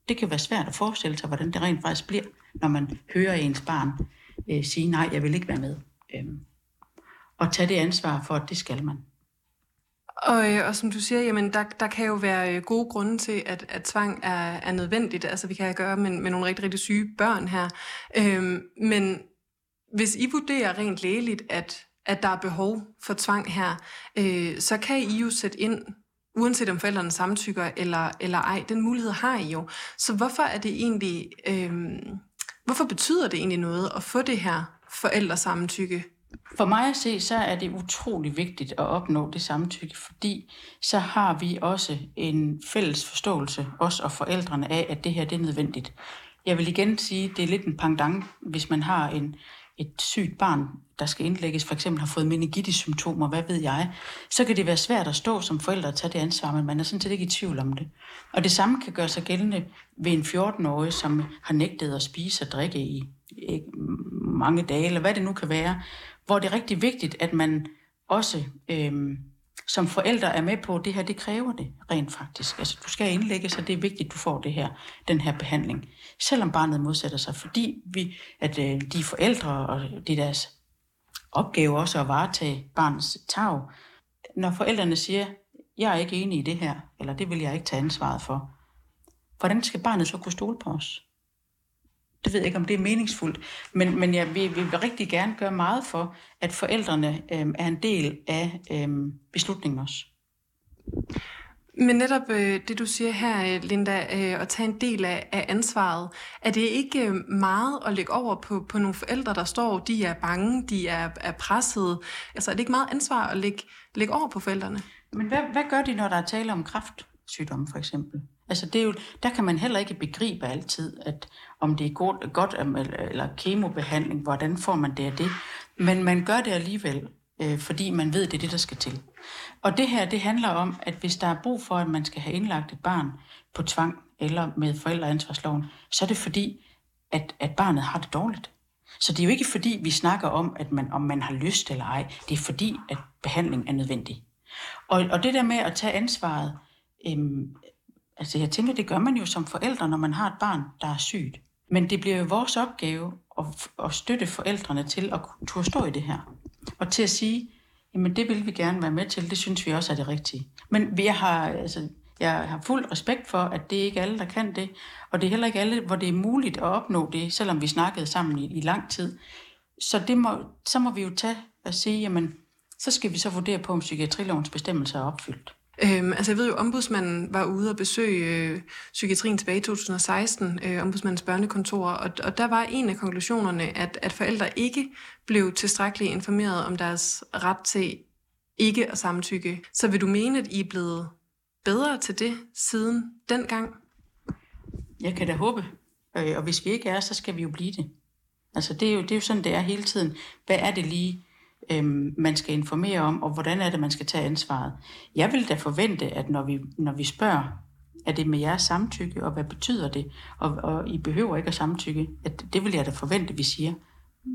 det kan være svært at forestille sig, hvordan det rent faktisk bliver, når man hører ens barn øh, sige, nej, jeg vil ikke være med. Øhm, og tage det ansvar for, at det skal man. Og, øh, og som du siger, jamen, der, der kan jo være øh, gode grunde til, at, at tvang er, er nødvendigt. Altså vi kan have gøre med, med nogle rigtig, rigtig syge børn her. Øhm, men hvis I vurderer rent lægeligt, at, at der er behov for tvang her, øh, så kan I jo sætte ind uanset om forældrene samtykker eller, eller ej. Den mulighed har I jo. Så hvorfor er det egentlig, øh, hvorfor betyder det egentlig noget at få det her forældresamtykke? For mig at se, så er det utrolig vigtigt at opnå det samtykke, fordi så har vi også en fælles forståelse, os og forældrene, af, at det her det er nødvendigt. Jeg vil igen sige, det er lidt en pangdang, hvis man har en, et sygt barn, der skal indlægges, for eksempel har fået meningitis-symptomer, hvad ved jeg, så kan det være svært at stå som forældre og tage det ansvar, men man er sådan set ikke i tvivl om det. Og det samme kan gøre sig gældende ved en 14-årig, som har nægtet at spise og drikke i mange dage, eller hvad det nu kan være, hvor det er rigtig vigtigt, at man også øhm, som forældre er med på, at det her, det kræver det rent faktisk. Altså, du skal indlægge, så det er vigtigt, at du får det her, den her behandling. Selvom barnet modsætter sig, fordi vi, at øh, de forældre, og det er deres opgave også at varetage barnets tag. Når forældrene siger, jeg er ikke enig i det her, eller det vil jeg ikke tage ansvaret for, hvordan skal barnet så kunne stole på os? Det ved jeg ikke, om det er meningsfuldt, men, men jeg vil, vil rigtig gerne gøre meget for, at forældrene øh, er en del af øh, beslutningen også. Men netop øh, det, du siger her, øh, Linda, øh, at tage en del af, af ansvaret, er det ikke øh, meget at lægge over på, på nogle forældre, der står, de er bange, de er, er pressede? Altså er det ikke meget ansvar at lægge, lægge over på forældrene? Men hvad, hvad gør de, når der er tale om kræftsygdom, for eksempel? Altså det er jo, der kan man heller ikke begribe altid, at om det er godt, øh, godt eller kemobehandling, hvordan får man det af det. Men man gør det alligevel, øh, fordi man ved, det er det, der skal til. Og det her, det handler om, at hvis der er brug for, at man skal have indlagt et barn på tvang eller med forældreansvarsloven, så er det fordi, at, at barnet har det dårligt. Så det er jo ikke fordi, vi snakker om, at man, om man har lyst eller ej. Det er fordi, at behandling er nødvendig. Og, og det der med at tage ansvaret, øhm, altså jeg tænker, det gør man jo som forældre, når man har et barn, der er sygt. Men det bliver jo vores opgave at, at støtte forældrene til at turde stå i det her. Og til at sige, jamen det vil vi gerne være med til, det synes vi også er det rigtige. Men vi har, altså, jeg har fuld respekt for, at det er ikke alle, der kan det, og det er heller ikke alle, hvor det er muligt at opnå det, selvom vi snakkede sammen i, i lang tid. Så, det må, så må vi jo tage og sige, jamen, så skal vi så vurdere på, om psykiatrilovens bestemmelser er opfyldt. Øhm, altså jeg ved jo, ombudsmanden var ude og besøge øh, psykiatrien tilbage i 2016, øh, ombudsmandens børnekontor, og, og der var en af konklusionerne, at, at forældre ikke blev tilstrækkeligt informeret om deres ret til ikke at samtykke. Så vil du mene, at I er blevet bedre til det siden dengang? Jeg kan da håbe, øh, og hvis vi ikke er, så skal vi jo blive det. Altså det er jo, det er jo sådan, det er hele tiden. Hvad er det lige, øhm, man skal informere om, og hvordan er det, man skal tage ansvaret. Jeg vil da forvente, at når vi, når vi spørger, er det med jeres samtykke, og hvad betyder det, og, og I behøver ikke at samtykke, at det vil jeg da forvente, vi siger.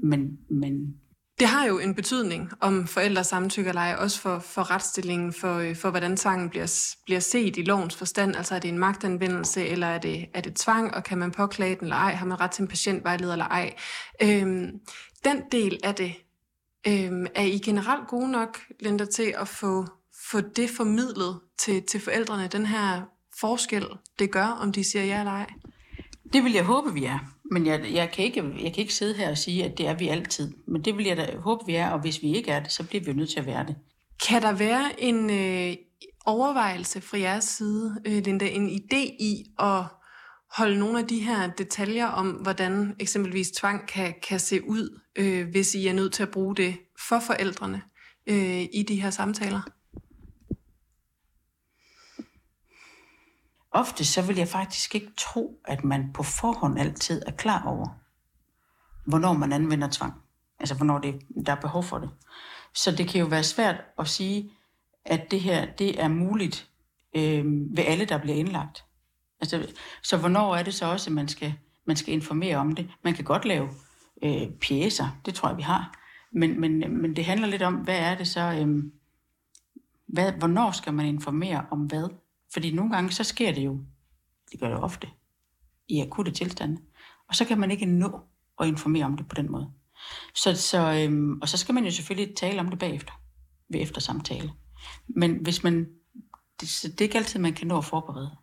Men, men det har jo en betydning, om forældre samtykker eller ej, også for, for retsstillingen, for, øh, for hvordan tvangen bliver, bliver set i lovens forstand. Altså er det en magtanvendelse, eller er det, er det tvang, og kan man påklage den eller ej? Har man ret til en patientvejleder eller ej? Øhm, den del af det Øhm, er I generelt gode nok, Linda, til at få, få det formidlet til, til forældrene, den her forskel, det gør, om de siger ja eller ej? Det vil jeg håbe, vi er. Men jeg, jeg, kan ikke, jeg kan ikke sidde her og sige, at det er vi altid. Men det vil jeg da håbe, vi er, og hvis vi ikke er det, så bliver vi nødt til at være det. Kan der være en øh, overvejelse fra jeres side, øh, Linda, en idé i at holde nogle af de her detaljer om, hvordan eksempelvis tvang kan, kan se ud, øh, hvis I er nødt til at bruge det for forældrene øh, i de her samtaler? Ofte så vil jeg faktisk ikke tro, at man på forhånd altid er klar over, hvornår man anvender tvang. Altså hvornår det, der er behov for det. Så det kan jo være svært at sige, at det her det er muligt øh, ved alle, der bliver indlagt. Altså, så hvornår er det så også, at man skal, man skal informere om det? Man kan godt lave øh, pjæser, det tror jeg, vi har. Men, men, men det handler lidt om, hvad er det så, øh, hvad, hvornår skal man informere om hvad? Fordi nogle gange, så sker det jo, det gør det ofte, i akutte tilstande. Og så kan man ikke nå at informere om det på den måde. Så, så, øhm, og så skal man jo selvfølgelig tale om det bagefter, ved eftersamtale. Men hvis man, det, det er ikke altid, man kan nå at forberede.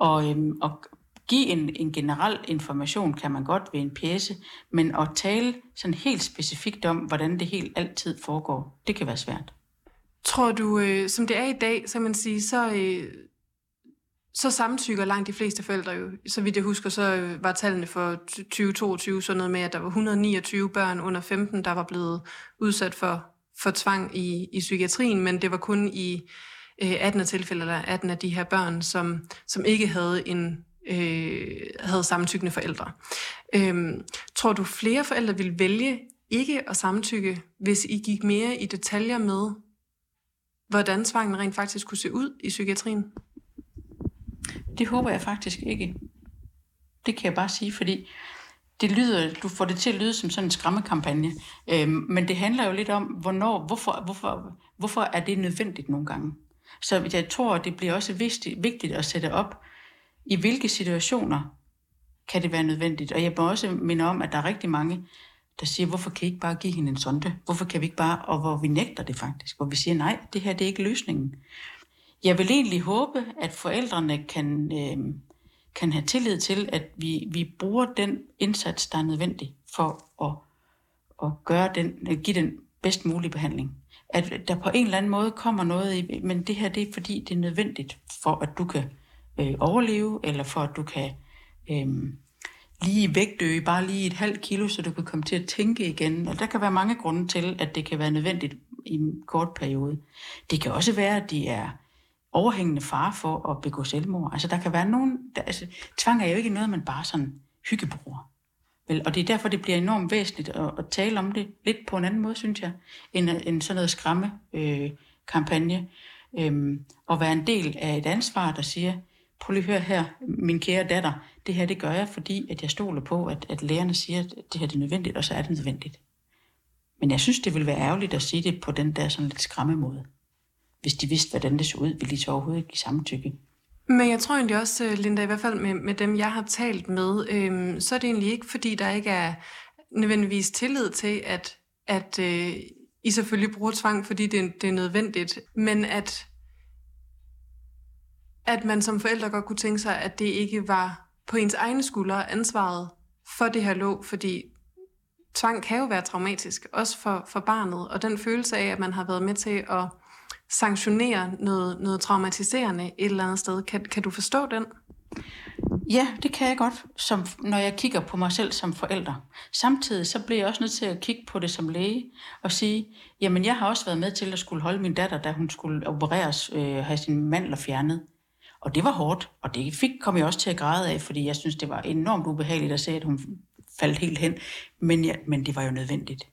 Og, øhm, og give en, en generel information kan man godt ved en pjæse, men at tale sådan helt specifikt om, hvordan det helt altid foregår, det kan være svært. Tror du, øh, som det er i dag, så man sige, så, øh, så samtykker langt de fleste forældre jo. Så vidt jeg husker, så øh, var tallene for 2022 sådan noget med, at der var 129 børn under 15, der var blevet udsat for, for tvang i, i psykiatrien, men det var kun i Øh, 18 tilfælde, eller 18 af de her børn, som, som ikke havde en øh, havde samtykkende forældre. Øhm, tror du, flere forældre vil vælge ikke at samtykke, hvis I gik mere i detaljer med, hvordan tvangen rent faktisk kunne se ud i psykiatrien? Det håber jeg faktisk ikke. Det kan jeg bare sige, fordi det lyder, du får det til at lyde som sådan en skræmmekampagne, øhm, men det handler jo lidt om, hvornår, hvorfor, hvorfor, hvorfor er det nødvendigt nogle gange. Så jeg tror, det bliver også vigtigt, vigtigt at sætte op, i hvilke situationer kan det være nødvendigt. Og jeg må også minde om, at der er rigtig mange, der siger, hvorfor kan I ikke bare give hende en sonde? Hvorfor kan vi ikke bare, og hvor vi nægter det faktisk, hvor vi siger, nej, det her det er ikke løsningen. Jeg vil egentlig håbe, at forældrene kan, øh, kan have tillid til, at vi, vi bruger den indsats, der er nødvendig for at, at gøre den, at give den bedst mulige behandling. At der på en eller anden måde kommer noget i, men det her det er fordi, det er nødvendigt for, at du kan øh, overleve, eller for at du kan øh, lige vægtøge bare lige et halvt kilo, så du kan komme til at tænke igen. Og der kan være mange grunde til, at det kan være nødvendigt i en kort periode. Det kan også være, at de er overhængende fare for at begå selvmord. Altså der kan være nogen, der, altså tvang er jo ikke noget, man bare sådan hyggebruger. Vel, og det er derfor, det bliver enormt væsentligt at, at tale om det lidt på en anden måde, synes jeg, end, øh, end sådan noget skræmme øh, kampagne. Øhm, og være en del af et ansvar, der siger, prøv lige at høre her, min kære datter, det her det gør jeg, fordi at jeg stoler på, at, at lærerne siger, at det her det er nødvendigt, og så er det nødvendigt. Men jeg synes, det vil være ærgerligt at sige det på den der sådan lidt skræmme måde. Hvis de vidste, hvordan det så ud, ville de så overhovedet ikke give samtykke. Men jeg tror egentlig også, øh, Linda, i hvert fald med, med dem, jeg har talt med, øhm, så er det egentlig ikke, fordi der ikke er nødvendigvis tillid til, at, at øh, I selvfølgelig bruger tvang, fordi det, det er nødvendigt, men at, at man som forældre godt kunne tænke sig, at det ikke var på ens egne skuldre ansvaret for det her lå, fordi tvang kan jo være traumatisk, også for, for barnet, og den følelse af, at man har været med til at sanktionere noget, noget traumatiserende et eller andet sted. Kan, kan du forstå den? Ja, det kan jeg godt, som, når jeg kigger på mig selv som forælder. Samtidig så bliver jeg også nødt til at kigge på det som læge og sige, jamen jeg har også været med til at skulle holde min datter, da hun skulle opereres, øh, have sin mandler fjernet. Og det var hårdt, og det fik, kom jeg også til at græde af, fordi jeg synes, det var enormt ubehageligt at se, at hun faldt helt hen. Men, ja, men det var jo nødvendigt.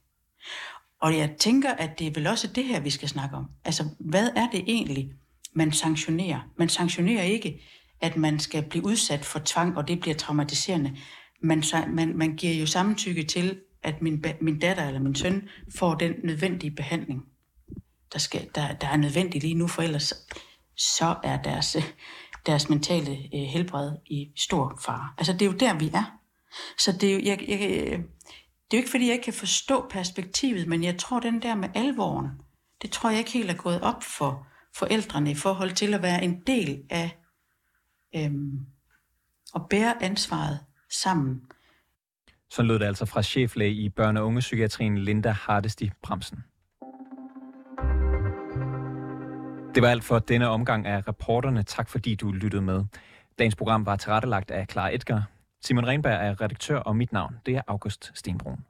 Og jeg tænker, at det er vel også det her, vi skal snakke om. Altså, hvad er det egentlig, man sanktionerer? Man sanktionerer ikke, at man skal blive udsat for tvang, og det bliver traumatiserende. Man, man, man giver jo samtykke til, at min, min datter eller min søn får den nødvendige behandling, der, skal, der, der er nødvendig lige nu, for ellers så er deres, deres mentale øh, helbred i stor fare. Altså, det er jo der, vi er. Så det er jo, jeg, jeg, det er jo ikke, fordi jeg ikke kan forstå perspektivet, men jeg tror, den der med alvoren, det tror jeg ikke helt er gået op for forældrene i forhold til at være en del af øhm, at bære ansvaret sammen. Så lød det altså fra cheflæge i børne- og ungepsykiatrien Linda Hardesti Bremsen. Det var alt for denne omgang af reporterne. Tak fordi du lyttede med. Dagens program var tilrettelagt af Clara Edgar. Simon Renberg er redaktør, og mit navn det er August Stenbrun.